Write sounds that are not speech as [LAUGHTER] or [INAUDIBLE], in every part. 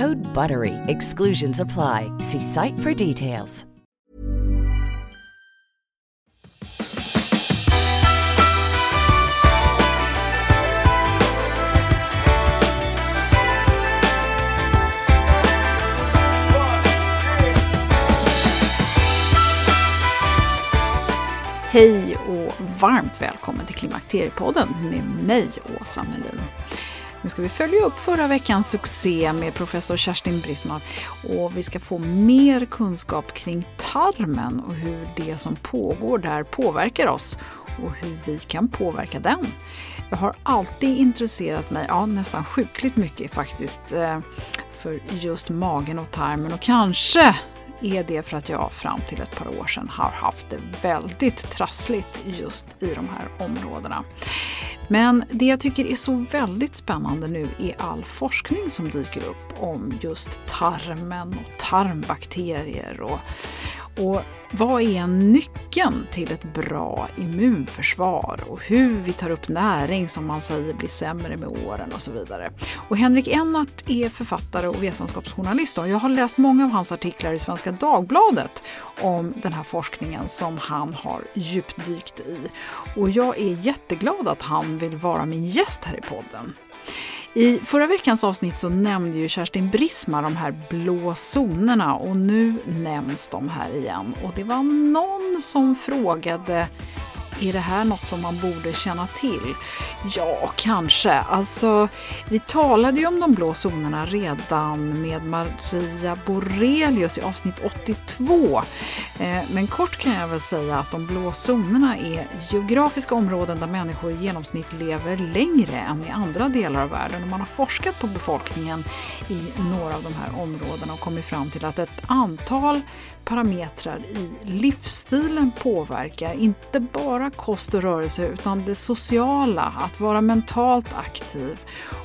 Code BUTTERY. Exclusions apply. See site for details. Hej och varmt välkommen till Klimakteriepodden med mig, Åsa Melin. Nu ska vi följa upp förra veckans succé med professor Kerstin Brisman och vi ska få mer kunskap kring tarmen och hur det som pågår där påverkar oss och hur vi kan påverka den. Jag har alltid intresserat mig, ja nästan sjukligt mycket faktiskt, eh, för just magen och tarmen och kanske är det för att jag fram till ett par år sedan har haft det väldigt trassligt just i de här områdena. Men det jag tycker är så väldigt spännande nu är all forskning som dyker upp om just tarmen och tarmbakterier och, och vad är nyckeln till ett bra immunförsvar och hur vi tar upp näring som man säger blir sämre med åren och så vidare. Och Henrik Ennart är författare och vetenskapsjournalist och jag har läst många av hans artiklar i Svenska Dagbladet om den här forskningen som han har djupdykt i. Och jag är jätteglad att han vill vara min gäst här i podden. I förra veckans avsnitt så nämnde ju Kerstin Brisma de här blå zonerna och nu nämns de här igen. Och det var någon som frågade är det här något som man borde känna till? Ja, kanske. Alltså, vi talade ju om de blå zonerna redan med Maria Borelius i avsnitt 82. Eh, men kort kan jag väl säga att de blå zonerna är geografiska områden där människor i genomsnitt lever längre än i andra delar av världen. Och man har forskat på befolkningen i några av de här områdena och kommit fram till att ett antal parametrar i livsstilen påverkar inte bara kost och rörelse utan det sociala, att vara mentalt aktiv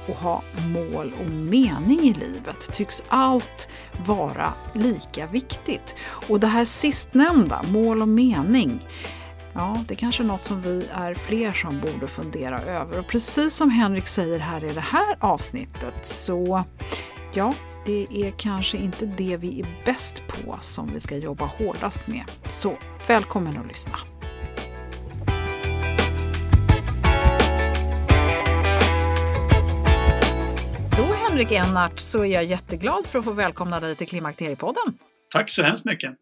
och ha mål och mening i livet tycks allt vara lika viktigt. Och det här sistnämnda, mål och mening, Ja, det är kanske är något som vi är fler som borde fundera över. Och precis som Henrik säger här i det här avsnittet så ja, det är kanske inte det vi är bäst på som vi ska jobba hårdast med. Så välkommen att lyssna! Henrik Ennart så är jag jätteglad för att få välkomna dig till Klimakteriepodden. Tack så hemskt mycket!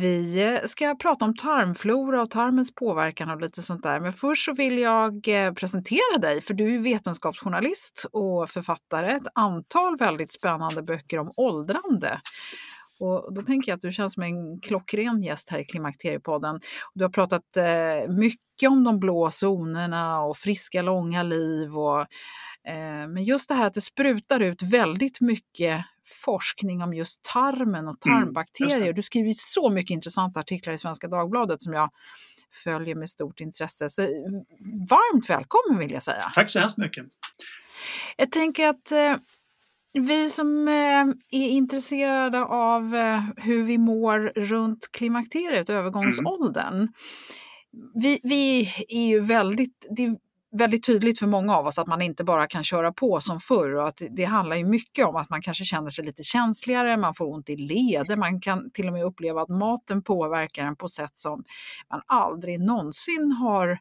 Vi ska prata om tarmflora och tarmens påverkan och lite sånt där. Men först så vill jag eh, presentera dig, för du är vetenskapsjournalist och författare. Ett antal väldigt spännande böcker om åldrande. Och då tänker jag att du känns som en klockren gäst här i Klimakteriepodden. Du har pratat eh, mycket om de blå zonerna och friska långa liv. Och, men just det här att det sprutar ut väldigt mycket forskning om just tarmen och mm, tarmbakterier. Mm, du skriver så mycket intressanta artiklar i Svenska Dagbladet som jag följer med stort intresse. Så varmt välkommen vill jag säga. Tack så hemskt mycket. Jag tänker att eh, Vi som eh, är intresserade av eh, hur vi mår runt klimakteriet, övergångsåldern. Mm. Vi, vi är ju väldigt, det är väldigt tydligt för många av oss att man inte bara kan köra på som förr och att det handlar ju mycket om att man kanske känner sig lite känsligare, man får ont i leder, man kan till och med uppleva att maten påverkar en på sätt som man aldrig någonsin har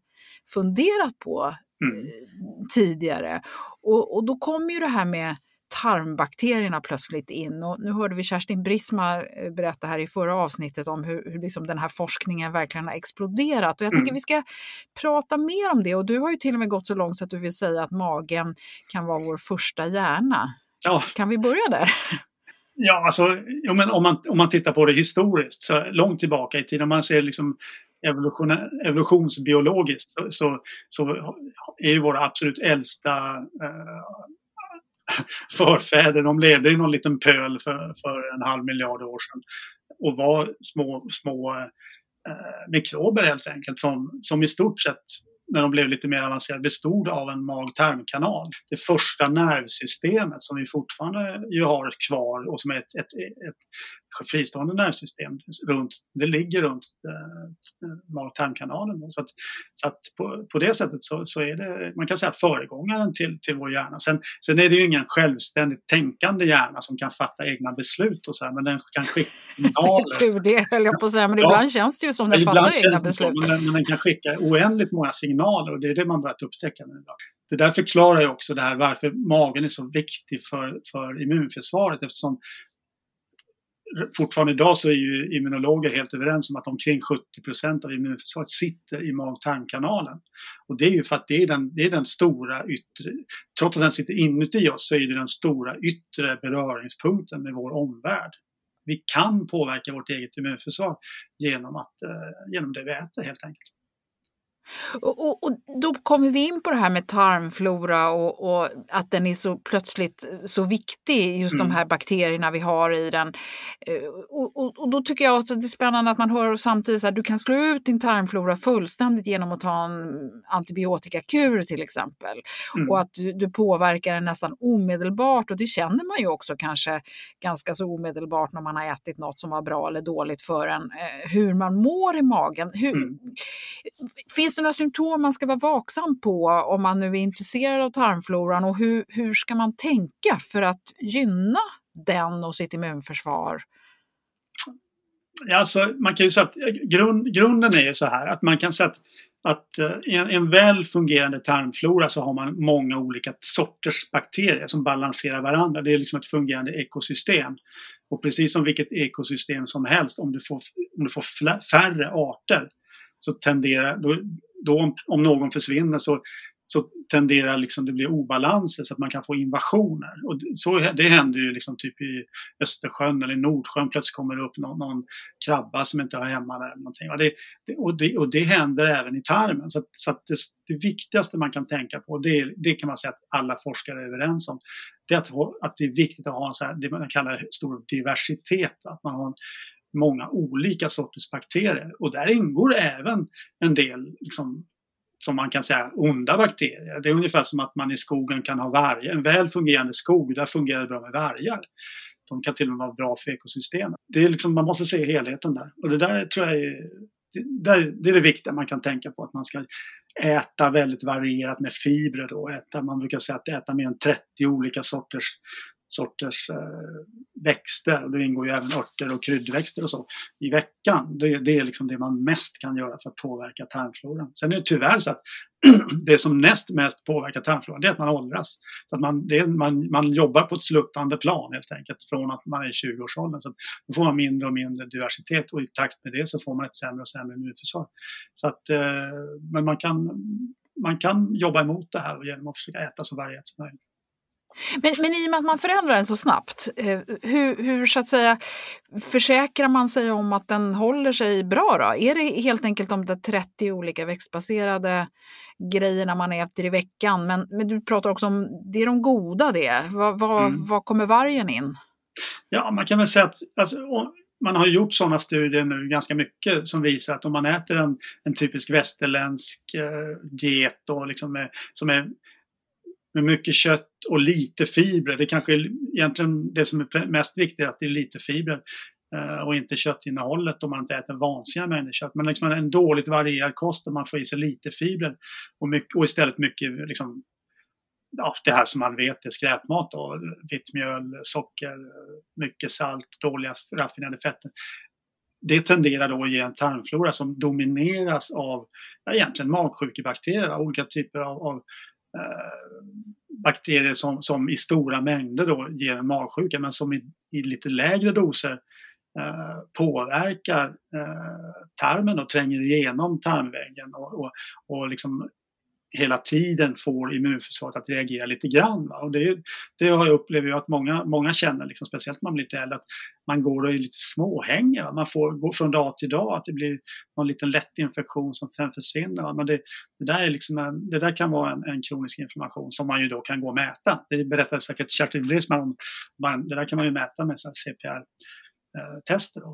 funderat på mm. Eh, tidigare. Och, och då kommer ju det här med tarmbakterierna plötsligt in. Och nu hörde vi Kerstin Brismar eh, berätta här i förra avsnittet om hur, hur liksom den här forskningen verkligen har exploderat. Och jag mm. tänker vi ska prata mer om det. Och du har ju till och med gått så långt så att du vill säga att magen kan vara vår första hjärna. Ja. Kan vi börja där? Ja, alltså jo, men om, man, om man tittar på det historiskt, så långt tillbaka i tiden, om man ser liksom evolution, evolutionsbiologiskt så, så, så, är ju våra absolut äldsta eh, förfäder, de levde i någon liten pöl för, för en halv miljard år sedan och var små, små eh, mikrober helt enkelt som, som i stort sett när de blev lite mer avancerade bestod av en mag-tarmkanal. Det första nervsystemet som vi fortfarande ju har kvar och som är ett, ett, ett fristående nervsystem runt, det ligger runt eh, mag-tarmkanalen. Så, att, så att på, på, det sättet så, så, är det, man kan säga föregångaren till, till vår hjärna. Sen, sen är det ju ingen självständigt tänkande hjärna som kan fatta egna beslut och så här, men den kan skicka signaler. [LAUGHS] Tur det höll jag på att säga, men ja, ibland känns det ju som den fattar egna beslut. Så, men, men den kan skicka oändligt många signaler och det är det man börjat upptäcka nu. Då. Det där förklarar ju också det här varför magen är så viktig för, för immunförsvaret eftersom fortfarande idag så är ju immunologer helt överens om att omkring 70 procent av immunförsvaret sitter i mag-tarmkanalen. Och det är ju för att det är, den, det är den stora yttre, trots att den sitter inuti oss så är det den stora yttre beröringspunkten med vår omvärld. Vi kan påverka vårt eget immunförsvar genom, att, eh, genom det vi äter helt enkelt. Och, och, och, då kommer vi in på det här med tarmflora och, och att den är så plötsligt så viktig, just mm. de här bakterierna vi har i den. Eh, och, då tycker jag att det är spännande att man hör samtidigt att du kan slå ut din tarmflora fullständigt genom att ta en antibiotikakur till exempel. Mm. Och att du, du, påverkar den nästan omedelbart och det känner man ju också kanske ganska så omedelbart när man har ätit något som var bra eller dåligt för en, eh, hur man mår i magen. Hur, mm. Finns det några symptom man ska vara vaksam på om man nu är intresserad av tarmfloran och hur, hur ska man tänka för att gynna den och sitt immunförsvar? Ja, alltså, man kan ju säga att eh, grund, grunden är ju så här att man kan säga att, att i en, en väl fungerande tarmflora så har man många olika sorters bakterier som balanserar varandra. Det är liksom ett fungerande ekosystem. Och precis som vilket ekosystem som helst, om du får, om du får färre arter så tenderar, då, då om, om någon försvinner så, så tenderar liksom det bli obalanser så att man kan få invasioner. Och så, det händer ju liksom typ i Östersjön eller i Nordsjön plötsligt kommer det upp någon, någon krabba som inte har hemma där. Någonting. Och, det, och, det, och det händer även i tarmen. Så, att, så att det, det, viktigaste man kan tänka på, det, det kan man säga att alla forskare är överens om, det är att, att det är viktigt att ha en så här, det man kallar stor diversitet. Att man har en, många olika sorters bakterier och där ingår även en del liksom, som man kan säga onda bakterier. Det är ungefär som att man i skogen kan ha vargar. En väl fungerande skog, där fungerar det bra med vargar. De kan till och med vara bra för ekosystemet. Det är liksom, man måste se helheten där. Och det där tror jag är det, det är det viktiga man kan tänka på, att man ska äta väldigt varierat med fibrer. Då. Äta, man brukar säga att äta mer än 30 olika sorters sorters eh, växter, det ingår ju även örter och kryddväxter och så, i veckan. Det, det, är liksom det man mest kan göra för att påverka tarmfloran. Sen är det tyvärr så att [CLEARS THROAT] det som näst mest påverkar tarmfloran, det är att man åldras. Så att man, det, man, man jobbar på ett sluttande plan helt enkelt från att man är i 20-årsåldern. Så då får man mindre och mindre diversitet och i takt med det så får man ett sämre och sämre immunförsvar. Så att, eh, men man kan, man kan jobba emot det här genom att försöka äta så varierat som möjligt. Men, men i och med att man förändrar den så snabbt, eh, hur, hur så att säga försäkrar man sig om att den håller sig bra då? Är det helt enkelt de där 30 olika växtbaserade grejerna man äter i veckan? Men, men du pratar också om, det är de goda det. Vad, vad, mm. vad kommer vargen in? Ja, man kan väl säga att alltså, man har gjort sådana studier nu ganska mycket som visar att om man äter en, en typisk västerländsk eh, diet då, liksom med, som är med mycket kött och lite fibrer. Det kanske är egentligen det som är mest viktigt, att det är lite fibrer eh, och inte köttinnehållet om man inte äter vansinniga mängder kött. Men liksom en dåligt varierad kost där man får i sig lite fibrer och, mycket, och istället mycket liksom, ja, det här som man vet är skräpmat då, vitt mjöl, socker, mycket salt, dåliga raffinerade fetter. Det tenderar då att ge en tarmflora som domineras av ja, egentligen magsjukebakterier, olika typer av, av eh, bakterier som, som i stora mängder då ger en magsjuka men som i, i lite lägre doser eh, påverkar eh, tarmen och tränger igenom tarmväggen och, och, och liksom hela tiden får immunförsvaret att reagera lite grann. Va? Och det, det har jag upplever jag att många, många känner, liksom, speciellt när man blir lite äldre, att man går och är lite småhängig. Va? Man får gå från dag till dag, att det blir någon liten lätt infektion som sen försvinner. Va? Men det, det, där är liksom en, det där kan vara en, en kronisk inflammation som man ju då kan gå och mäta. Det berättade säkert Kerstin Brisman om. Man, det där kan man ju mäta med CPR-tester. Eh,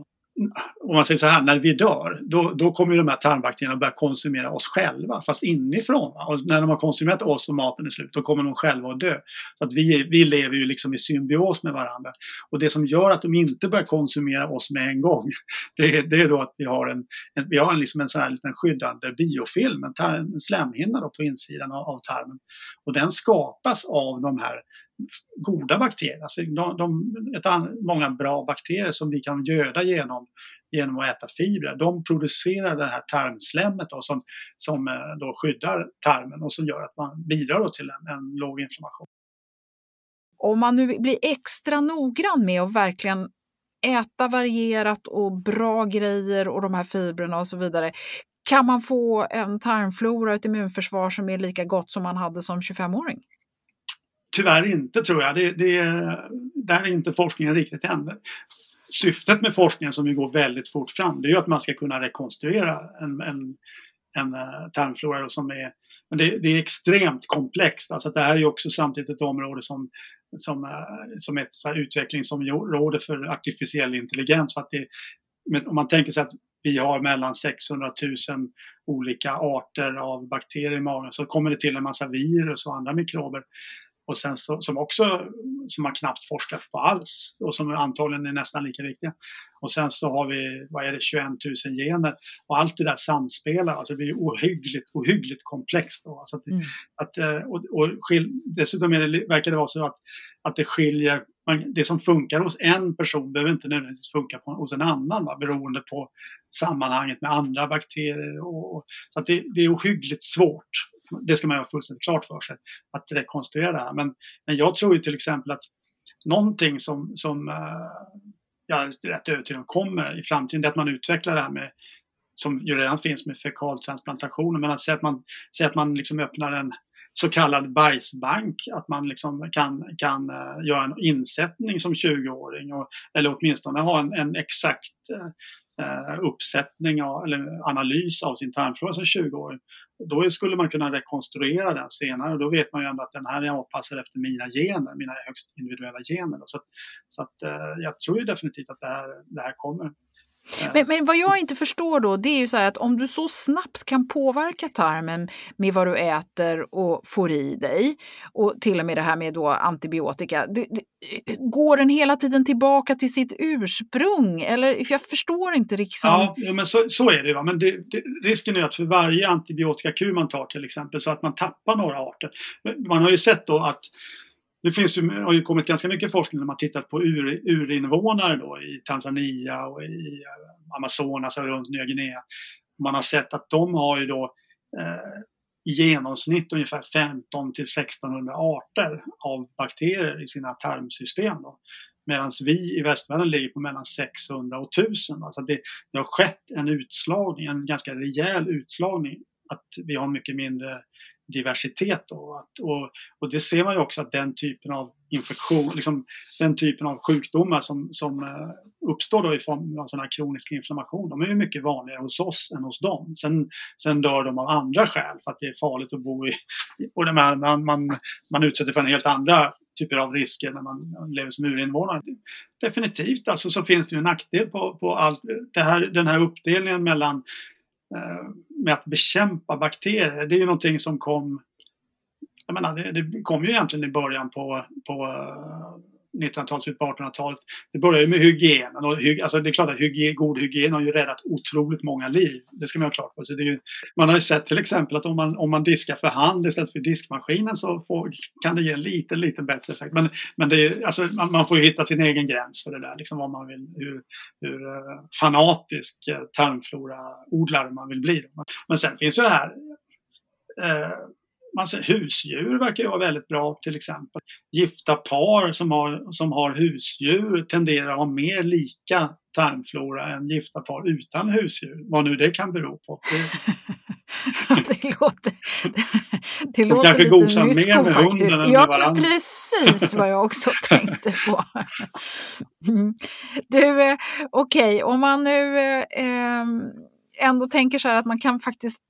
om man säger så här, när vi dör, då, då kommer de här tarmbakterierna börja konsumera oss själva, fast inifrån. Och när de har konsumerat oss och maten är slut, då kommer de själva att dö. Så att vi, vi lever ju liksom i symbios med varandra. Och det som gör att de inte börjar konsumera oss med en gång, [LAUGHS] det, är, det är då att vi har en, en vi har en, liksom en sån här liten skyddande biofilm, en, tar, en slemhinna då på insidan av, av tarmen. Och den skapas av de här goda bakterier. Alltså de, de, ett, många bra bakterier som vi kan göda genom, genom att äta fibrer. De producerar det här tarmslemmet då, som, som eh, då skyddar tarmen och som gör att man bidrar till en, en låg inflammation. Om man nu blir extra noggrann med att verkligen äta varierat och bra grejer och de här fibrerna och så vidare. Kan man få en tarmflora och ett immunförsvar som är lika gott som man hade som 25-åring? Tyvärr inte tror jag. Det, det, där är inte forskningen riktigt än. Syftet med forskningen som ju går väldigt fort fram det är ju att man ska kunna rekonstruera en, en, en eh, tarmflora som är men det, det, är extremt komplext. Alltså det här är ju också samtidigt ett område som, som, eh, som ett så utvecklingsområde för artificiell intelligens. För att det, om man tänker sig att vi har mellan 600 000 olika arter av bakterier i magen så kommer det till en massa virus och andra mikrober och sen så, som också som man knappt forskat på alls och som antagligen är nästan lika viktiga. Och sen så har vi, vad är det, 21 000 gener och allt det där samspelar, alltså det är ohyggligt, ohyggligt komplext. Då. Alltså att, mm. att, eh, och, och skil, dessutom är det, verkar det vara så att, att det skiljer, man, det som funkar hos en person behöver inte nödvändigtvis funka på, hos en annan va, beroende på sammanhanget med andra bakterier. Och, och så att det, det är ohyggligt svårt det ska man ha fullständigt klart för sig, att rekonstruera det här. Men, men jag tror ju till exempel att någonting som, som eh, jag är rätt övertygad om kommer i framtiden, det är att man utvecklar det här med som ju redan finns med fekaltransplantationer, men att säga att man, säga att man liksom öppnar en så kallad bajsbank, att man liksom kan, kan uh, göra en insättning som 20-åring eller åtminstone ha en, en exakt uh, uppsättning av, eller analys av sin tarmflora som 20-åring då skulle man kunna rekonstruera den senare och då vet man ju ändå att den här är avpassad efter mina gener, mina högst individuella gener. Så, att, så att, eh, jag tror ju definitivt att det här, det här kommer. Men, men, vad jag inte förstår då, det är ju så här att om du så snabbt kan påverka tarmen med vad du äter och får i dig och till och med det här med då antibiotika. Det, det, går den hela tiden tillbaka till sitt ursprung? Eller, jag förstår inte liksom. Ja, men så, så är det. Va? Men det, risken är att för varje antibiotikakur man tar till exempel så att man tappar några arter. Man har ju sett då att det finns ju, har ju kommit ganska mycket forskning när man tittat på ur, urinvånare då i Tanzania och i eh, Amazonas och runt Nya Guinea. Man har sett att de har ju då eh, i genomsnitt ungefär 15 till 1600 arter av bakterier i sina tarmsystem. Medan vi i västvärlden ligger på mellan 600 och 1000. Alltså det, det har skett en utslagning, en ganska rejäl utslagning. Att vi har mycket mindre diversitet. Då. Att, och, och det ser man ju också att den typen av infektion, liksom den typen av sjukdomar som, som uh, uppstår då i form av sån här kronisk inflammation, de är ju mycket vanligare hos oss än hos dem. Sen, sen dör de av andra skäl för att det är farligt att bo i, och det man, man, man, man utsätter för en helt andra typer av risker när man lever som urinvånare. Definitivt alltså så finns det ju en nackdel på, på allt det här, den här uppdelningen mellan Eh, med att bekämpa bakterier. Det är ju någonting som kom jag menar, det, det kom ju egentligen i början på, på eh, 1900-talet, på 1800-talet. Det börjar ju med hygienen. Och alltså det är klart att hygien, god hygien har ju räddat otroligt många liv. Det ska man ha klart för sig. Man har ju sett till exempel att om man, om man diskar för hand istället för diskmaskinen så får, kan det ge en lite, lite bättre effekt. Men, men det är, alltså, man, man, får ju hitta sin egen gräns för det där. Liksom vad man vill, hur, hur eh, fanatisk tarmfloraodlare tarmflora-odlare man vill bli. Men sen finns ju det här eh, man säger, husdjur verkar ju vara väldigt bra till exempel. Gifta par som har, som har husdjur tenderar att ha mer lika tarmflora än gifta par utan husdjur. Vad nu det kan bero på. Det... [LAUGHS] det låter, det låter lite gosar mer med faktiskt. hunden ja, varandra. precis vad jag också [LAUGHS] tänkte på. Mm. Du, eh, okej, okay, om man nu eh, ändå tänker så här att man kan faktiskt,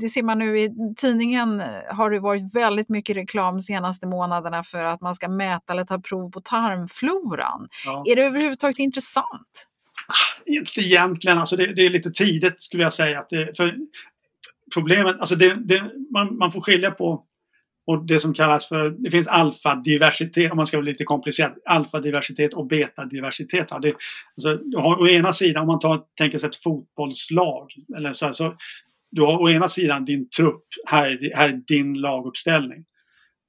det ser man nu i tidningen, har det varit väldigt mycket reklam de senaste månaderna för att man ska mäta eller ta prov på tarmfloran. Ja. Är det överhuvudtaget intressant? Ah, inte egentligen, alltså det, det, är lite tidigt skulle jag säga. Att det, för problemet, alltså det, det, man, man får skilja på och det som kallas för, det finns alfadiversitet, om man ska vara lite komplicerad, alfadiversitet och betadiversitet. Ja, det, alltså, du har å ena sidan, om man tar, tänker sig ett fotbollslag, eller så, så, du har å ena sidan din trupp, här, här är din laguppställning.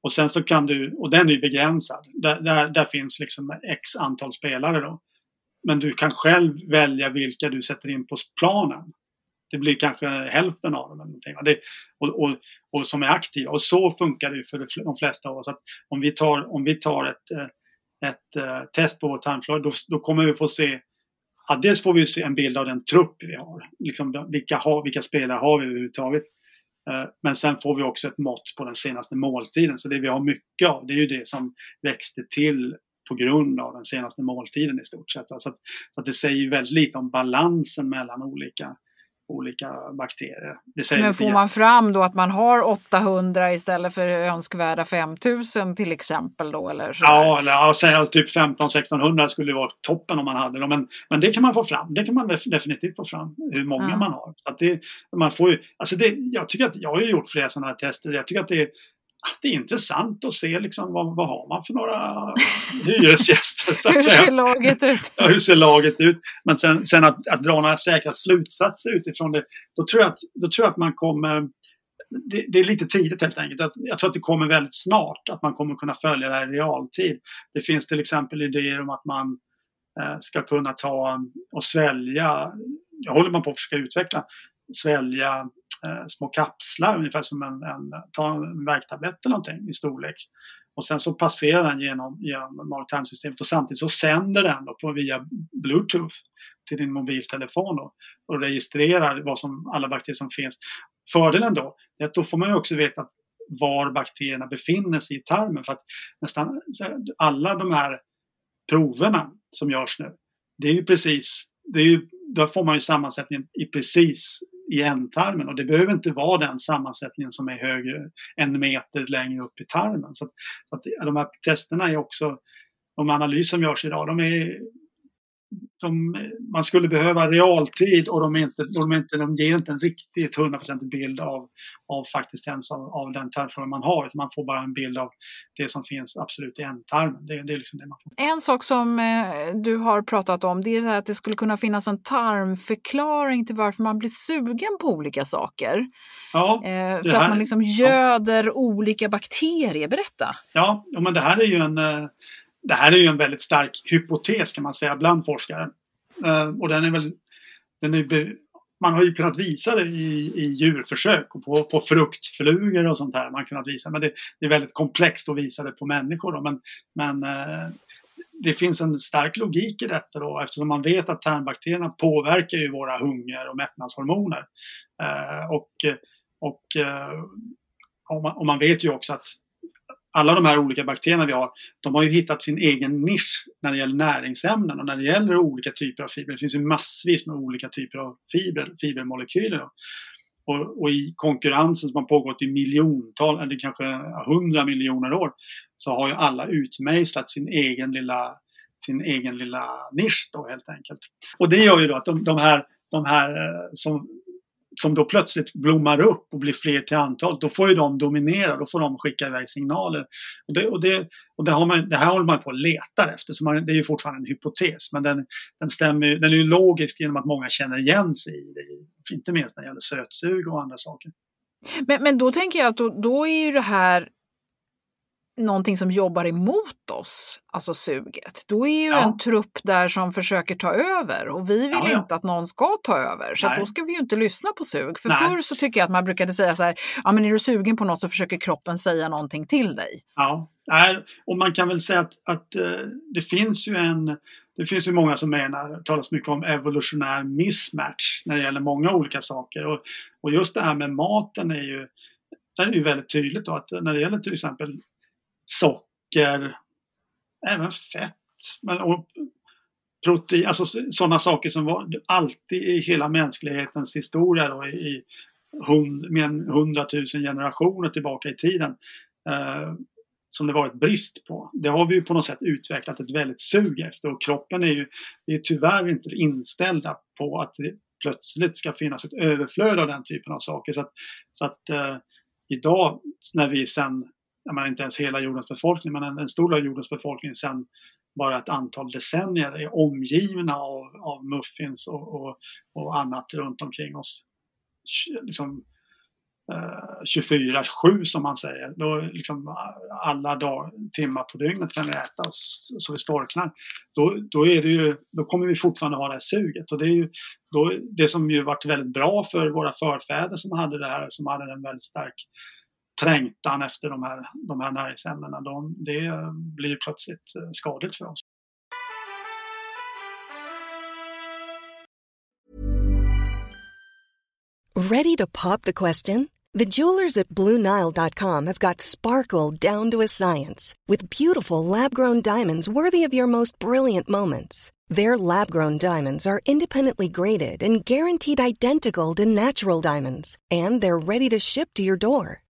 Och sen så kan du, och den är begränsad, där, där, där finns liksom x antal spelare då. Men du kan själv välja vilka du sätter in på planen. Det blir kanske hälften av dem. Eller någonting. Det, och, och, och som är aktiva. Och så funkar det för de flesta av oss. Att om vi tar, om vi tar ett, eh, ett, ett test på vår tarmflora då, då kommer vi få se Ja, dels får vi se en bild av den trupp vi har. Liksom, vilka, har, vilka spelare har vi överhuvudtaget? Eh, men sen får vi också ett mått på den senaste måltiden. Så det vi har mycket av det är ju det som växte till på grund av den senaste måltiden i stort sett. Så, att, så att det säger väldigt lite om balansen mellan olika olika bakterier. Men får man fram då att man har 800 istället för önskvärda 5000 till exempel då? Eller så ja, eller säga typ 15-1600 skulle vara toppen om man hade det. Men, men det kan man få fram. Det kan man definitivt få fram hur många mm. man har. Så att det, man får ju, alltså det, jag, tycker att, jag har ju gjort flera sådana här tester. Jag tycker att det det är intressant att se liksom vad, vad har man för några hyresgäster. Så att hur ser laget ut? Ja, hur ser laget ut? Men sen, sen att, att, dra några säkra slutsatser utifrån det, då tror jag att, då tror jag att man kommer det, det, är lite tidigt helt enkelt. Jag tror att det kommer väldigt snart, att man kommer kunna följa det här i realtid. Det finns till exempel idéer om att man eh, ska kunna ta och svälja, jag håller man på att försöka utveckla, svälja eh, små kapslar, ungefär som en, en, ta en värktablett eller någonting i storlek. Och sen så passerar den genom, genom mag-tarmsystemet och samtidigt så sänder den då på, via Bluetooth till din mobiltelefon då, och registrerar vad som, alla bakterier som finns. Fördelen då är att då får man ju också veta var bakterierna befinner sig i tarmen. För att nästan alla de här proverna som görs nu, det är ju precis, det är ju, då får man ju sammansättningen i precis i ändtarmen och det behöver inte vara den sammansättningen som är högre, en meter längre upp i tarmen. Så, att, så att de här testerna är också, de analyser som görs idag, de är de, man skulle behöva realtid och de, inte, de, inte, de ger inte en riktigt hundraprocentig bild av, av faktiskt ens av, av den tarmflora man har. Man får bara en bild av det som finns absolut i ändtarmen. Det, det är liksom det man får. En sak som eh, du har pratat om det är att det skulle kunna finnas en tarmförklaring till varför man blir sugen på olika saker. Ja, eh, för här, att man liksom göder ja. olika bakterier. Berätta! Ja, men det här är ju en eh, det här är ju en väldigt stark hypotes kan man säga bland forskare. Uh, eh, och den är väl, den är, man har ju kunnat visa det i, i djurförsök och på, på fruktflugor och sånt här. Man har kunnat visa, men det, det, är väldigt komplext att visa det på människor. Då. Men, men uh, det finns en stark logik i detta då eftersom man vet att tarmbakterierna påverkar ju våra hunger och mättnadshormoner. Uh, och och, och man, och man vet ju också att alla de här olika bakterierna vi har, de har ju hittat sin egen nisch när det gäller näringsämnen och när det gäller olika typer av fibrer. Det finns ju massvis med olika typer av fibrer, fibermolekyler. Och, och, i konkurrensen som har pågått i miljontal, eller kanske hundra miljoner år, så har ju alla utmejslat sin egen lilla, sin egen lilla nisch då helt enkelt. Och det gör ju då att de, de här, de här eh, som som då plötsligt blommar upp och blir fler till antal, då får ju de dominera, då får de skicka iväg signaler. Och det, och det, och det, har man, det här håller man på att leta efter, så man, det är ju fortfarande en hypotes, men den, den, stämmer, den är ju logisk genom att många känner igen sig i det, inte minst när det gäller sötsug och andra saker. Men, men då tänker jag att då, då är ju det här någonting som jobbar emot oss, alltså suget, då är ju ja. en trupp där som försöker ta över och vi vill ja, ja. inte att någon ska ta över. Så då ska vi ju inte lyssna på sug. För Nej. förr så tycker jag att man brukade säga så här, ja men är du sugen på något så försöker kroppen säga någonting till dig. Ja, och man kan väl säga att, att eh, det finns ju en det finns ju många som menar, det talas mycket om evolutionär mismatch när det gäller många olika saker. Och, och just det här med maten är ju, är ju väldigt tydligt då att när det gäller till exempel socker, även fett. Men, och protein, alltså sådana saker som var alltid i hela mänsklighetens historia då, i hund, med hundratusen generationer tillbaka i tiden. Eh, som det varit brist på. Det har vi ju på något sätt utvecklat ett väldigt sug efter och kroppen är ju är tyvärr inte inställda på att det plötsligt ska finnas ett överflöd av den typen av saker. Så att, så att eh, idag när vi sen menar inte ens hela jordens befolkning, men en, en stor del av jordens befolkning sedan bara ett antal decennier är omgivna av, av muffins och, och, och annat runt omkring oss. Liksom, eh, 24-7 som man säger. Då liksom eh, alla dag, timmar på dygnet kan vi äta oss så vi storknar. Då, då, är det ju, då kommer vi fortfarande ha det här suget. Och det, är ju, då, det som ju varit väldigt bra för våra förfäder som hade det här, som hade en väldigt stark trängtan efter de här, de här näringsämnena, de, det blir plötsligt eh, skadligt för oss. Ready to pop the question? The jewelers at BlueNile.com have got sparkle down to a science with beautiful lab-grown diamonds worthy of your most brilliant moments. Their lab-grown diamonds are independently graded and guaranteed identical to natural diamonds, and they're ready to ship to your door.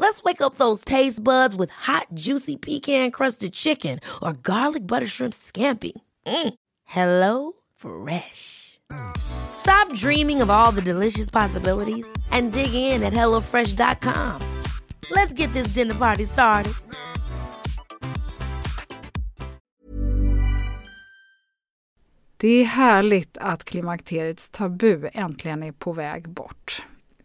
Let's wake up those taste buds with hot, juicy pecan crusted chicken or garlic butter shrimp scampi. Mm. Hello Fresh. Stop dreaming of all the delicious possibilities and dig in at HelloFresh.com. Let's get this dinner party started. Det är härligt att klimakteriets tabu äntligen är på väg bort.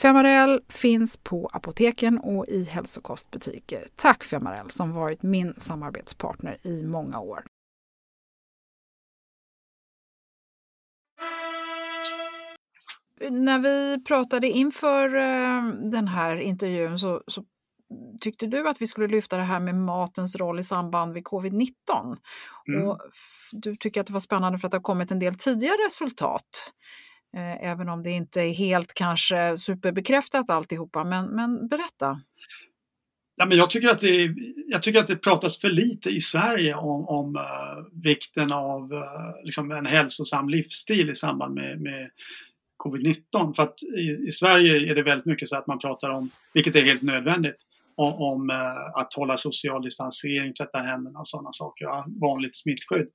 Femarel finns på apoteken och i hälsokostbutiker. Tack Femarel som varit min samarbetspartner i många år. När vi pratade inför eh, den här intervjun så, så tyckte du att vi skulle lyfta det här med matens roll i samband med covid-19. Mm. Och du tycker att det var spännande för att det har kommit en del tidigare resultat. Eh, även om det inte är helt kanske superbekräftat alltihopa. Men, men berätta. Ja, men jag, tycker att det, jag tycker att det pratas för lite i Sverige om, om uh, vikten av uh, liksom en hälsosam livsstil i samband med, med covid-19. För att i, i, Sverige är det väldigt mycket så att man pratar om, vilket är helt nödvändigt, om, eh, att hålla social distansering, tvätta händerna och sådana saker. Vanligt smittskydd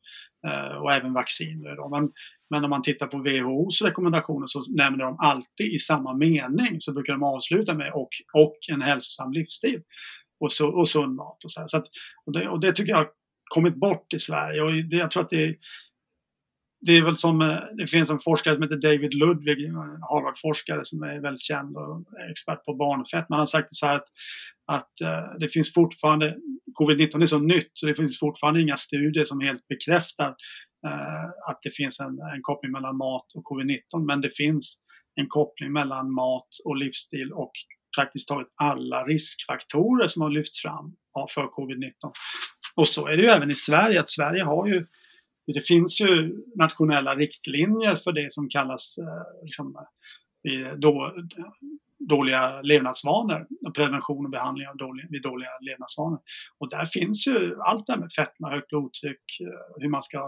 och även vacciner. Men, men om man tittar på WHOs rekommendationer så nämner de alltid i samma mening så brukar de avsluta med och, och en hälsosam livsstil och, så, och sund mat. Och så, så att, och, det, och det tycker jag har kommit bort i Sverige. Och det, jag tror att det, det är väl som, eh, det finns en forskare som heter David Ludwig, Harvard-forskare som är väldigt känd och expert på barnfett. Man har sagt så här att, att eh, det finns fortfarande, covid-19 är så nytt så det finns fortfarande inga studier som helt bekräftar Eh, att det finns en, en koppling mellan mat och covid-19. Men det finns en koppling mellan mat och livsstil och praktiskt taget alla riskfaktorer som har lyfts fram för covid-19. Och så är det ju även i Sverige, att Sverige har ju det finns ju nationella riktlinjer för det som kallas eh, liksom, då, dåliga levnadsvanor, prevention och behandling av dåliga, vid dåliga levnadsvanor. Och där finns ju allt det här med fetma, högt blodtryck, eh, hur man ska,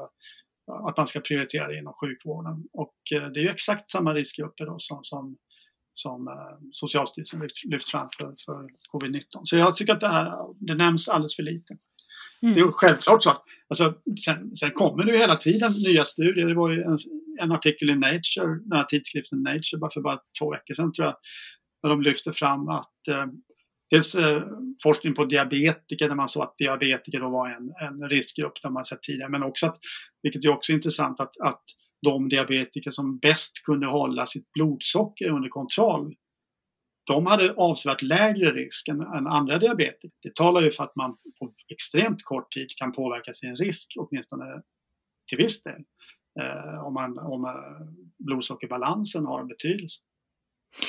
att man ska prioritera inom sjukvården. Och eh, det är ju exakt samma riskgrupper då som, som som eh, Socialstyrelsen lyft, lyft fram för, för covid-19. Så jag tycker att det här det nämns alldeles för lite. Mm. Det är självklart så att alltså, sen, sen kommer det ju hela tiden nya studier. Det var ju en, en artikel i Nature, den här tidskriften Nature, bara för bara två veckor sedan tror jag, där de lyfter fram att eh, dels eh, forskning på diabetiker där man såg att diabetiker då var en, en riskgrupp, där man sett tidigare, men också att, vilket är också intressant, att, att de diabetiker som bäst kunde hålla sitt blodsocker under kontroll, de hade avsevärt lägre risk än, än andra diabetiker. Det talar ju för att man på extremt kort tid kan påverka sin risk, åtminstone till viss del, eh, om, man, om eh, blodsockerbalansen har en betydelse.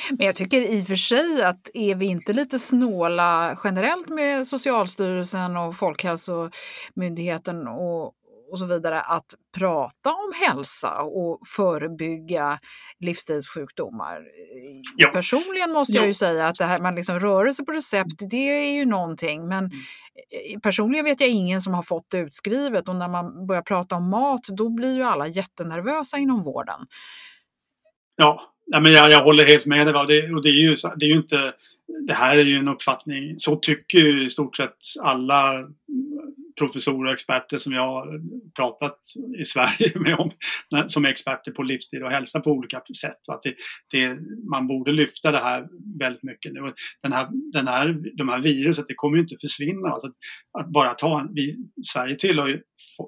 Men jag tycker i och för sig att är vi inte lite snåla generellt med Socialstyrelsen och Folkhälsomyndigheten och, och så vidare att prata om hälsa och förebygga livsstilssjukdomar. Ja. Personligen måste jag ju säga att det här med liksom rörelse på recept, det är ju någonting men mm. personligen vet jag ingen som har fått det utskrivet och när man börjar prata om mat då blir ju alla jättenervösa inom vården. Ja, men jag, jag håller helt med dig. Det, och det är ju, det är ju inte det här är ju en uppfattning, så tycker ju i stort sett alla professorer och experter som jag har pratat i Sverige [LAUGHS] med om, som är experter på livsstil och hälsa på olika sätt. Att det, det, man borde lyfta det här väldigt mycket nu. Den här, den här, de här viruset, det kommer ju inte försvinna. Alltså att, att bara ta en, vi, Sverige tillhör ju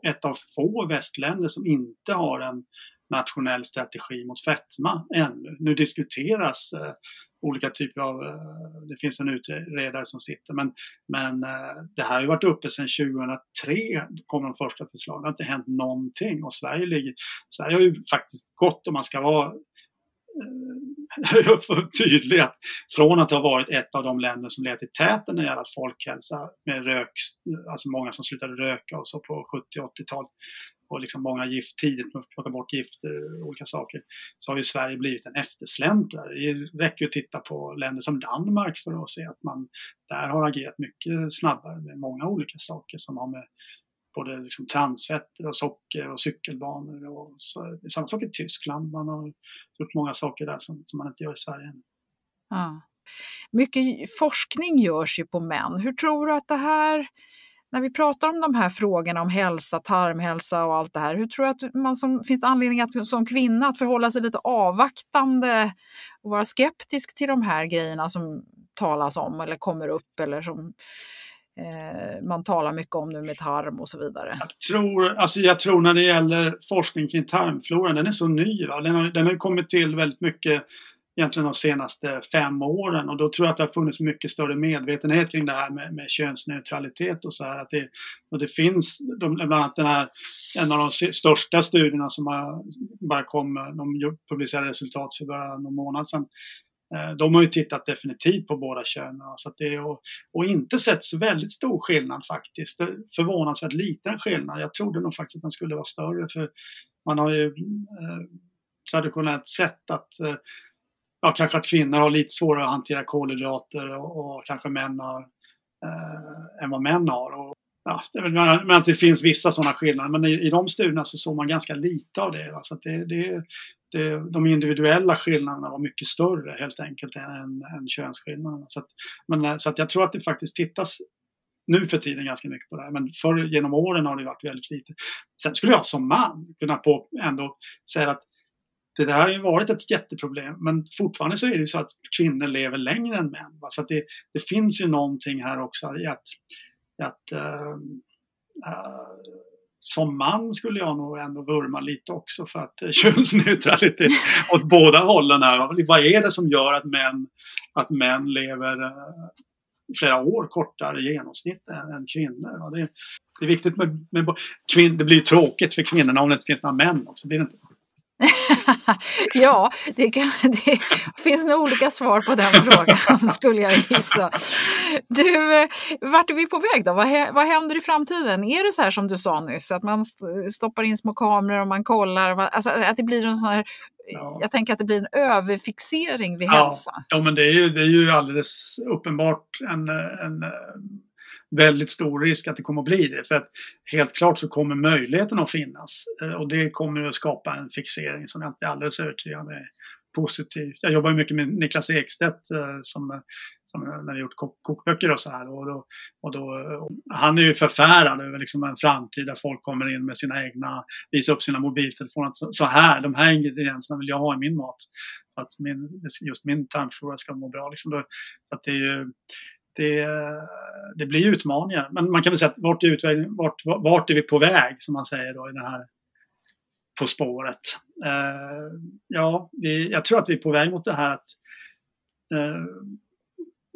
ett av få västländer som inte har en nationell strategi mot fetma ännu. Nu diskuteras eh, olika typer av, eh, det finns en utredare som sitter. Men, men eh, det här har ju varit uppe sedan 2003, kom de första förslagen. Det har inte hänt någonting och Sverige, ligger, Sverige har ju faktiskt gått, om man ska vara eh, [LAUGHS] tydlig, att från att ha varit ett av de länder som legat i täten när det gäller folkhälsa med rök, alltså många som slutade röka och så på 70 80-talet och liksom många gift tidigt med att plocka bort gifter och olika saker så har ju Sverige blivit en eftersläntrare. Det räcker att titta på länder som Danmark för att se att man där har agerat mycket snabbare med många olika saker som har med både liksom transfetter och socker och cykelbanor och så, samma sak i Tyskland. Man har gjort många saker där som, som man inte gör i Sverige än. Ja. Mycket forskning görs ju på män. Hur tror du att det här när vi pratar om de här frågorna om hälsa, tarmhälsa och allt det här, hur tror du att man som, finns det anledning att som kvinna att förhålla sig lite avvaktande och vara skeptisk till de här grejerna som talas om eller kommer upp eller som eh, man talar mycket om nu med tarm och så vidare? Jag tror, alltså jag tror när det gäller forskning kring tarmfloran, den är så ny. Va? Den, har, den har kommit till väldigt mycket egentligen de senaste fem åren och då tror jag att det har funnits mycket större medvetenhet kring det här med, med könsneutralitet och så här. Att det, och det finns de, bland annat den här, en av de största studierna som har, bara kom, de publicerade resultat för bara någon månad sedan. Eh, de har ju tittat definitivt på båda könen så att det, och, och inte sett så väldigt stor skillnad faktiskt. Eh, förvånansvärt liten skillnad. Jag trodde nog faktiskt att den skulle vara större för man har ju eh, traditionellt sett att eh, ja, kanske att kvinnor har lite svårare att hantera kolhydrater och, och kanske män har eh, än vad män har. Och, ja, men att det finns vissa sådana skillnader. Men i, i de studierna så såg man ganska lite av det. Va? Så det, det, det, de individuella skillnaderna var mycket större helt enkelt än, än könsskillnaderna. Så att, men, eh, så att jag tror att det faktiskt tittas nu för tiden ganska mycket på det här. Men förr genom åren har det varit väldigt lite. Sen skulle jag som man kunna på ändå säga att det där har ju varit ett jätteproblem. Men fortfarande så är det ju så att kvinnor lever längre än män. Va? Så att det, det finns ju någonting här också i att, att uh, uh, som man skulle jag nog ändå vurma lite också för att eh, [LAUGHS] könsneutralitet åt båda hållen här. Vad är det som gör att män, att män lever uh, flera år kortare i genomsnitt än, än kvinnor? Det, det, är viktigt med, med kvin, det blir tråkigt för kvinnorna om det inte finns några män också. Blir det inte? [LAUGHS] ja, det, kan, det, finns nog olika svar på den frågan [LAUGHS] skulle jag gissa. Du, vart är vi på väg då? Vad, vad händer i framtiden? Är det så här som du sa nyss, att man stoppar in små kameror och man kollar, alltså att det blir en sån här Ja. Jag tänker att det blir en överfixering vid ja. hälsa. Ja, men det är ju, det är ju alldeles uppenbart en, en väldigt stor risk att det kommer att bli det. För att helt klart så kommer möjligheten att finnas eh, och det kommer att skapa en fixering som jag inte är alldeles övertygad är positiv. Jag jobbar mycket med Niklas Ekstedt eh, som, som när vi gjort kok kokböcker och så här. Och då, och då, eh, han är ju förfärad över liksom en framtid där folk kommer in med sina egna, visar upp sina mobiltelefoner. Så här, de här ingredienserna vill jag ha i min mat. Att min, just min tarmflora ska må bra. Liksom då, så att det är ju, det, det blir utmaningar. Men man kan väl säga att vart är, vart, vart är vi på väg, som man säger då i den här På spåret. Eh, ja, vi, jag tror att vi är på väg mot det här att eh,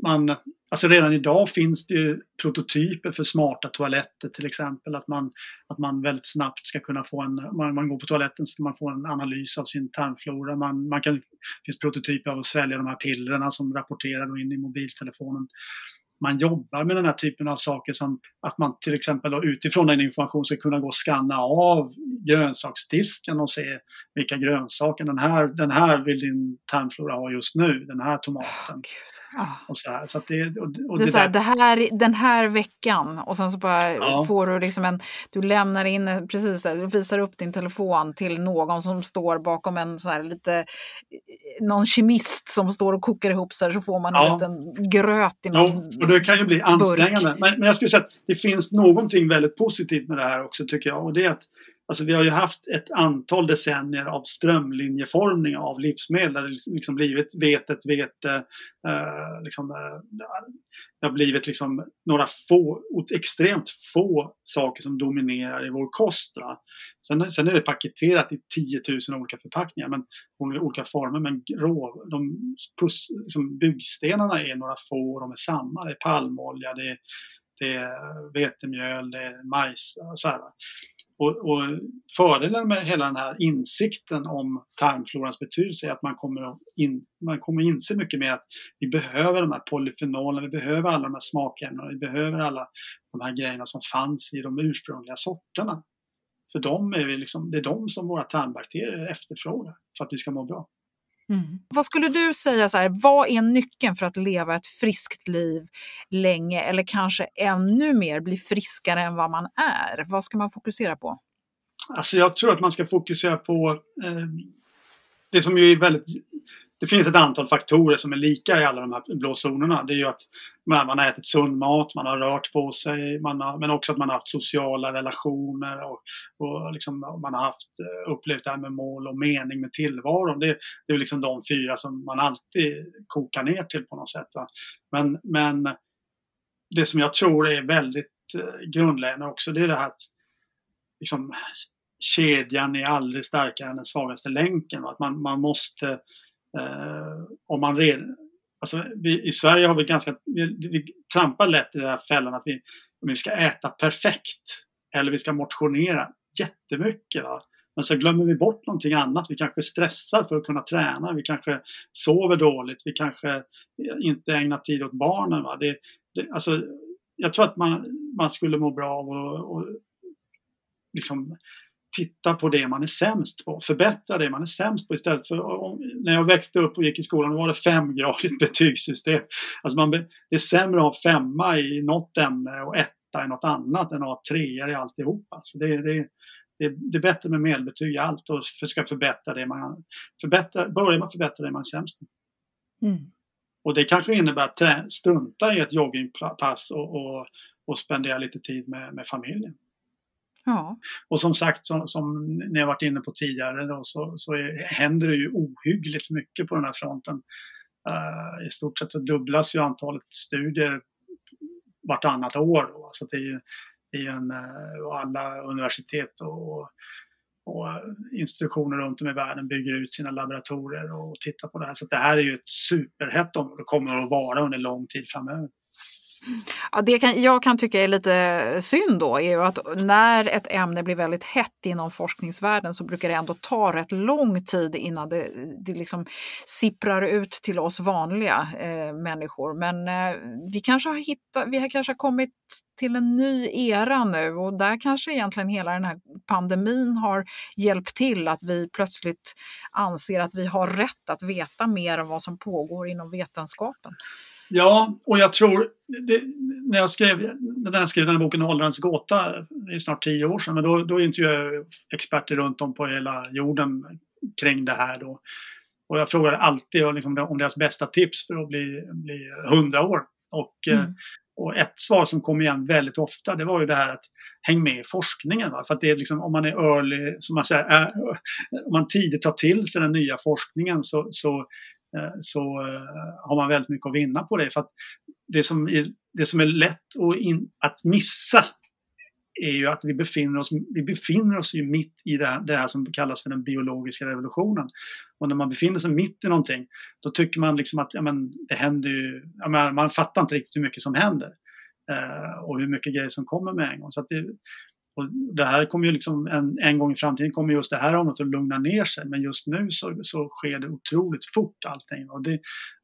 man, alltså redan idag finns det ju prototyper för smarta toaletter till exempel. Att man, att man väldigt snabbt ska kunna få en, man, man går på toaletten så man får en analys av sin tarmflora. Man, man kan, det finns prototyper av att svälja de här pillerna som rapporterar in i mobiltelefonen man jobbar med den här typen av saker som att man till exempel då utifrån den informationen ska kunna gå och skanna av grönsaksdisken och se vilka grönsaker den här, den här vill din tarmflora ha just nu, den här tomaten. Oh, och så här. Så det, och, och det, är så här, det här, den här veckan och sen så bara ja. får du liksom en, du lämnar in precis det, du visar upp din telefon till någon som står bakom en så här lite, någon kemist som står och kokar ihop så här så får man ja. en liten gröt i någon ja, och det kan ju bli ansträngande. Men, men jag skulle säga att det finns någonting väldigt positivt med det här också tycker jag och det är att Alltså vi har ju haft ett antal decennier av strömlinjeformning av livsmedel. Där det liksom, liksom blivit vetet, vete, eh, liksom, eh, det har blivit liksom några få, extremt få saker som dominerar i vår kost. Sen, sen är det paketerat i 10 000 olika förpackningar, men olika former. Men rå, de pus, liksom byggstenarna är några få och de är samma. Det är palmolja, det är, det är vetemjöl, det är majs. Så här, och, och, fördelen med hela den här insikten om tarmflorans betydelse är att man kommer, att in, man kommer inse mycket mer att vi behöver de här polyfenolerna, vi behöver alla de här smakämnena, vi behöver alla de här grejerna som fanns i de ursprungliga sorterna. För de är vi liksom, det är de som våra tarmbakterier efterfrågar för att vi ska må bra. Mm. Vad skulle du säga, så här, vad är nyckeln för att leva ett friskt liv länge eller kanske ännu mer bli friskare än vad man är? Vad ska man fokusera på? Alltså jag tror att man ska fokusera på eh, det som ju är väldigt det finns ett antal faktorer som är lika i alla de här blå zonerna. Det är ju att man har ätit sund mat, man har rört på sig, man har, men också att man har haft sociala relationer och, och liksom, man har haft, eh, upplevt det här med mål och mening med tillvaron. Det, det är liksom de fyra som man alltid kokar ner till på något sätt. Va? Men, men det som jag tror är väldigt eh, grundläggande också, det är det här att liksom, kedjan är aldrig starkare än den svagaste länken. Va? Att man, man måste Eh, om man redan, alltså vi, I Sverige har vi ganska, vi, vi trampar lätt i den här fällan att vi, vi ska äta perfekt eller vi ska motionera jättemycket. Va? Men så glömmer vi bort någonting annat. Vi kanske stressar för att kunna träna. Vi kanske sover dåligt. Vi kanske eh, inte ägnar tid åt barnen. Va? Det, det, alltså, jag tror att man, man skulle må bra av att liksom titta på det man är sämst på, förbättra det man är sämst på istället för när jag växte upp och gick i skolan då var det femgradigt [LAUGHS] betygssystem. Alltså man, det är sämre att ha femma i något ämne och etta i något annat än att ha treor i alltihop. Alltså det, det, det, är, det är bättre med medelbetyg i allt och försöka förbättra det man förbättra, börja med att förbättra det man är sämst med. Mm. Och det kanske innebär att strunta i ett joggingpass och, och, och spendera lite tid med, med familjen. Ja. Och som sagt, som, som ni har varit inne på tidigare, då, så, så är, händer det ju ohyggligt mycket på den här fronten. Uh, I stort sett så dubblas ju antalet studier vartannat år. Då. Så det är ju, det är en, uh, alla universitet och, och institutioner runt om i världen bygger ut sina laboratorier och tittar på det här. Så det här är ju ett superhett område och kommer att vara under lång tid framöver. Ja, det kan, jag kan tycka är lite synd då är ju att när ett ämne blir väldigt hett inom forskningsvärlden så brukar det ändå ta rätt lång tid innan det, det liksom sipprar ut till oss vanliga eh, människor. Men eh, vi, kanske har hittat, vi har kanske kommit till en ny era nu och där kanske egentligen hela den här pandemin har hjälpt till att vi plötsligt anser att vi har rätt att veta mer om vad som pågår inom vetenskapen. Ja, och jag tror, det, när jag skrev, när jag skrev den här boken Åldrandets gåta, det är snart tio år sedan, men då, då intervjuade jag experter runt om på hela jorden kring det här då. Och jag frågade alltid liksom, om deras bästa tips för att bli, bli 100 år. Och, mm. Eh, och ett svar som kom igen väldigt ofta, det var ju det här att häng med i forskningen. Va? För att det är liksom, om man är early, som man säger, är, om man tidigt tar till sig den nya forskningen så, så Eh, så eh, har man väldigt mycket att vinna på det. För att det som är, det som är lätt att, in, att missa är ju att vi befinner oss, vi befinner oss ju mitt i det här, det här, som kallas för den biologiska revolutionen. Och när man befinner sig mitt i någonting, då tycker man liksom att ja, men, det händer ju, ja, men, man fattar inte riktigt hur mycket som händer. Eh, och hur mycket grejer som kommer med en gång. Så att det, och det här kommer ju liksom en, en gång i framtiden kommer just det här området att lugna ner sig men just nu så, så sker det otroligt fort allting. Och, det,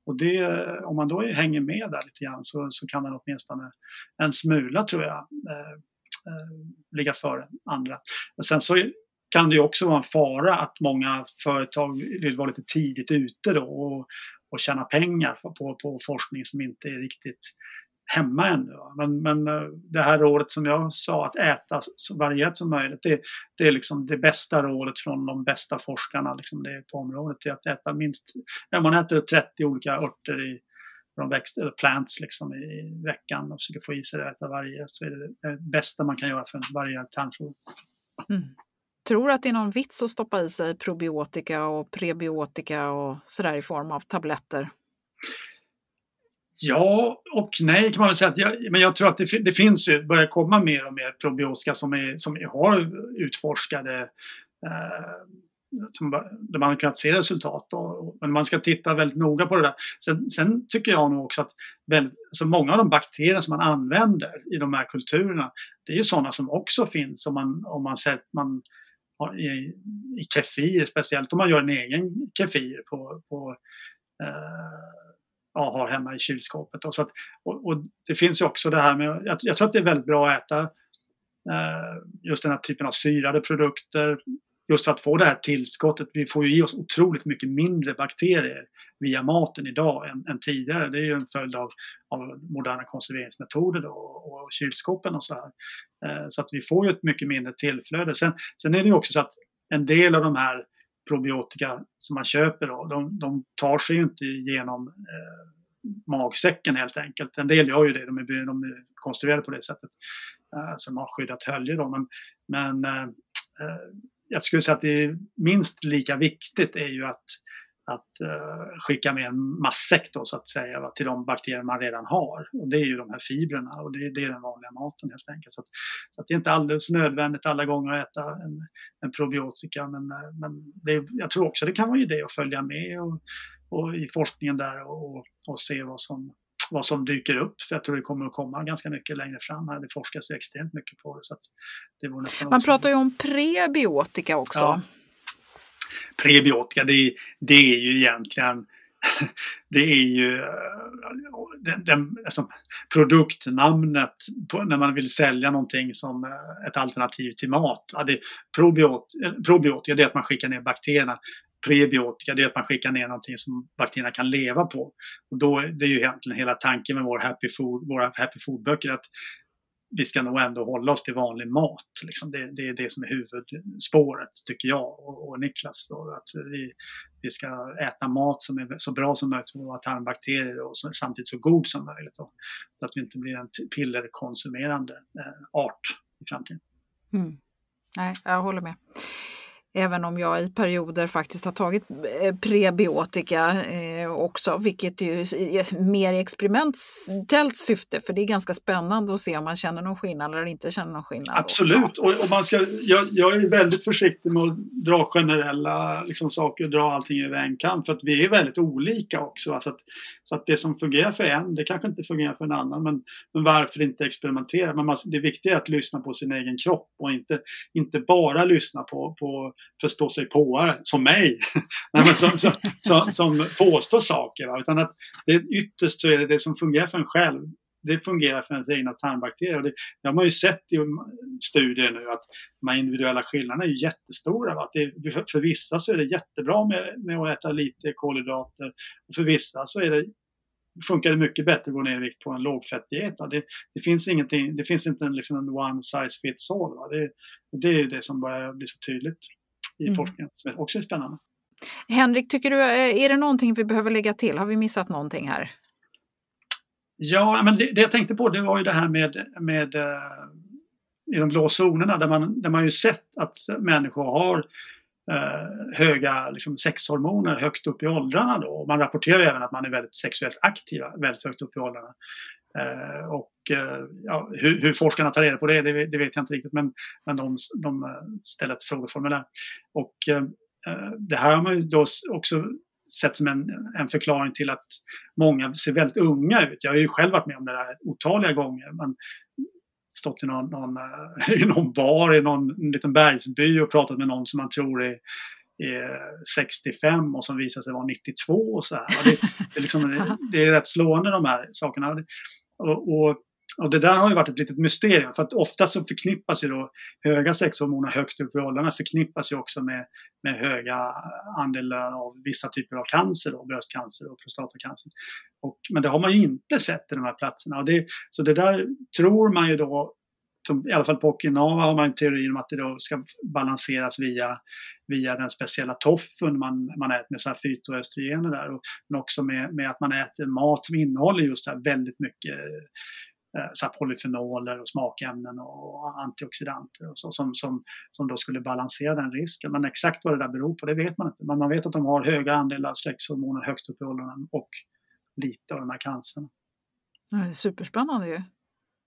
och det, om man då hänger med där lite grann så, så kan man åtminstone en smula tror jag eh, eh, ligga före andra. Och sen så kan det ju också vara en fara att många företag vill vara lite tidigt ute då och, och tjäna pengar på, på forskning som inte är riktigt hemma ännu. Men, men eh, det här rådet som jag sa, att äta så varierat som möjligt, det, det är liksom det bästa rådet från de bästa forskarna liksom det på området. Det är att äta minst, ja, man äter 30 olika örter i från växter, eller plants liksom i veckan och försöker få i sig det, och äta varierat, så är det det bästa man kan göra för en varierad tarmflora. Mm. Tror du att det är någon vits att stoppa i sig probiotika och prebiotika och sådär i form av tabletter? Ja och nej kan man väl säga. Att jag, men jag tror att det, det finns ju, börjar komma mer och mer probiotika som, är, som är, har utforskade eh, som, där man har kunnat se resultat. Och, men man ska titta väldigt noga på det där. Sen, sen tycker jag nog också att väldigt, alltså många av de bakterier som man använder i de här kulturerna det är ju sådana som också finns om man, om man, sett, man i, i kefir, speciellt om man gör en egen kefir på, på eh, ja, har hemma i kylskåpet. Och, så att, och, och, det finns ju också det här med, jag, jag, tror att det är väldigt bra att äta eh, just den här typen av syrade produkter. Just för att få det här tillskottet. Vi får ju i oss otroligt mycket mindre bakterier via maten idag än, än tidigare. Det är ju en följd av, av moderna konserveringsmetoder då, och, och kylskåpen och så här. Eh, så att vi får ju ett mycket mindre tillflöde. Sen, sen är det ju också så att en del av de här probiotika som man köper då, de, de tar sig ju inte genom eh, magsäcken helt enkelt. En del gör ju det, de är, de är konstruerade på det sättet. Eh, så de har skyddat hölje då. Men, men eh, eh, jag skulle säga att det är minst lika viktigt är ju att att uh, skicka med en matsäck då, så att säga va, till de bakterier man redan har. Och det är ju de här fibrerna och det, det är den vanliga maten helt enkelt. Så, att, så att det är inte alldeles nödvändigt alla gånger att äta en, en probiotika men, eh, men det, jag tror också det kan vara idé att följa med och, och i forskningen där och, och se vad som, vad som dyker upp. För jag tror det kommer att komma ganska mycket längre fram här. Det forskas ju extremt mycket på det. Så det Man pratar ju om prebiotika också. Ja prebiotika, det, det är ju egentligen [LAUGHS] det är ju eh, den, den, alltså, produktnamnet på, när man vill sälja någonting som eh, ett alternativ till mat. Ja, det, probiot, eh, probiotika det är att man skickar ner bakterierna. Prebiotika det är att man skickar ner någonting som bakterierna kan leva på. Och då, det är ju egentligen hela tanken med vår happy food, våra happy food-böcker att vi ska nog ändå hålla oss till vanlig mat. Liksom. Det, det, är det som är huvudspåret, tycker jag och, och Niklas. Då, att vi, vi ska äta mat som är så bra som möjligt för våra tarmbakterier och så, samtidigt så god som möjligt. Då, så att vi inte blir en pillerkonsumerande eh, art i framtiden. Mm. Nej, jag håller med. Även om jag i perioder faktiskt har tagit eh, prebiotika eh, också, vilket ju är mer i experimentellt syfte, för det är ganska spännande att se om man känner någon skillnad eller inte känner någon skillnad. Absolut, och, och man ska, jag, jag, är väldigt försiktig med att dra generella liksom, saker och dra allting över en kam, för att vi är väldigt olika också. Alltså att, så att det som fungerar för en, det kanske inte fungerar för en annan, men, men varför inte experimentera? Men man, det viktiga är att lyssna på sin egen kropp och inte, inte bara lyssna på, på förstå sig påare som mig. [LAUGHS] Nej, men som, som, som, som påstår saker. Va? Utan att det, ytterst så är det det som fungerar för en själv. Det fungerar för ens egna tarmbakterier. Och det, det har man ju sett i studier nu att de här individuella skillnaderna är jättestora. Va? Att det, för, för vissa så är det jättebra med, med att äta lite kolhydrater. Och för vissa så är det funkar det mycket bättre att gå ner i vikt på en lågfettdiet. Det, det, finns ingenting, det finns inte en, liksom en one size fits all. Va? Det, det är det som börjar bli så tydligt i mm. forskningen som också är spännande. Henrik, tycker du, eh, är det någonting vi behöver lägga till? Har vi missat någonting här? Ja, men det, det jag tänkte på det var ju det här med, med uh, i de blå zonerna där man, där man ju sett att människor har uh, höga liksom, sexhormoner högt upp i åldrarna. Då. Man rapporterar även att man är väldigt sexuellt aktiva väldigt högt upp i åldrarna. Eh, och eh, ja, hur, hur, forskarna tar reda på det, det, det, vet jag inte riktigt, men, men de, de eh, ställer ett frågeformulär. Och det här har man ju då också sett som en, en förklaring till att många ser väldigt unga ut. Jag har ju själv varit med om det där otaliga gånger. Man stått i någon, någon, [LAUGHS] i någon bar i någon liten bergsby och pratat med någon som man tror är Eh, 65 och som visade sig vara 92 och så här. Det, det, är liksom, det, det, är rätt slående de här sakerna. Och, och och det där har ju varit ett litet mysterium för att ofta så förknippas ju då höga sexhormoner högt upp i åldrarna förknippas ju också med, med höga andelar av vissa typer av cancer, då, bröstcancer och prostatacancer. Och, men det har man ju inte sett i de här platserna. Och det, så det där tror man ju då, som, i alla fall på Okinawa har man en teori om att det då ska balanseras via, via den speciella toffen man, man äter med så här fytoöstrogener där. Och, men också med, med att man äter mat som innehåller just här väldigt mycket Eh, så polyfenoler och smakämnen och antioxidanter och så, som, som, som då skulle balansera den risken. Men exakt vad det där beror på, det vet man inte. Men man vet att de har höga andelar sexhormoner högt upp i åldrarna och lite av de här cancerna. Superspännande ju.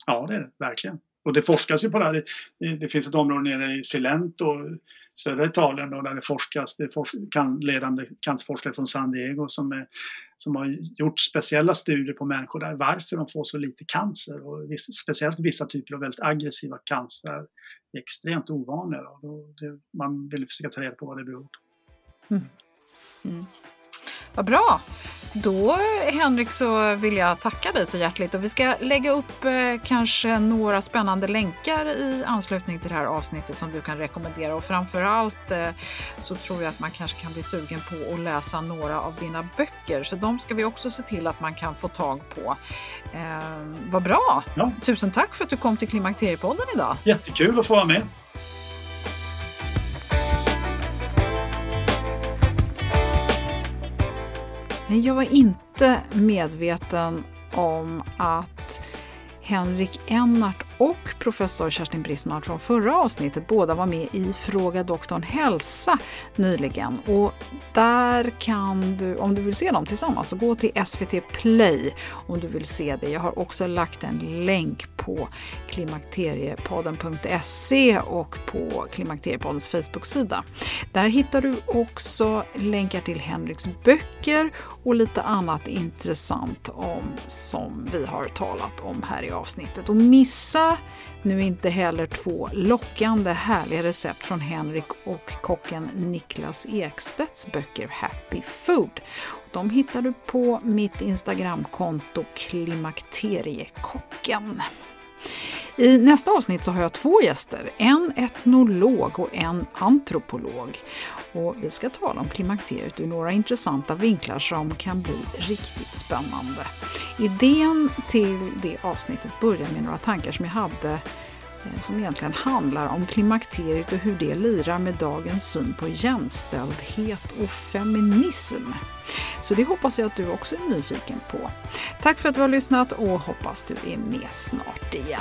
Ja, det är det verkligen. Och det forskas ju på det här. Det, det finns ett område nere i Cilento, södra Italien, då, där det forskas. Det forsk, kan, ledande cancerforskare från San Diego som, är, som har gjort speciella studier på människor där, varför de får så lite cancer. Och vissa, speciellt vissa typer av väldigt aggressiva cancer är extremt ovanliga. Då. Det, man vill försöka ta reda på vad det beror på. Mm. Mm. Vad bra! Då Henrik så vill jag tacka dig så hjärtligt och vi ska lägga upp eh, kanske några spännande länkar i anslutning till det här avsnittet som du kan rekommendera och framförallt eh, så tror jag att man kanske kan bli sugen på att läsa några av dina böcker så de ska vi också se till att man kan få tag på. Eh, vad bra! Ja. Tusen tack för att du kom till Klimakteriepodden idag. Jättekul att få vara med. Jag var inte medveten om att Henrik Ennart och professor Kerstin Brisman från förra avsnittet båda var med i Fråga doktorn hälsa nyligen. Och där kan du, om du vill se dem tillsammans, så gå till SVT Play om du vill se det. Jag har också lagt en länk på klimakteriepodden.se och på Klimakteriepoddens Facebook-sida. Där hittar du också länkar till Henriks böcker och lite annat intressant om som vi har talat om här i avsnittet. Och missa nu inte heller två lockande härliga recept från Henrik och kocken Niklas Ekstedts böcker Happy Food. De hittar du på mitt Instagramkonto Klimakteriekocken. I nästa avsnitt så har jag två gäster, en etnolog och en antropolog. Och vi ska tala om klimakteriet ur några intressanta vinklar som kan bli riktigt spännande. Idén till det avsnittet börjar med några tankar som jag hade eh, som egentligen handlar om klimakteriet och hur det lirar med dagens syn på jämställdhet och feminism. Så det hoppas jag att du också är nyfiken på. Tack för att du har lyssnat och hoppas du är med snart igen.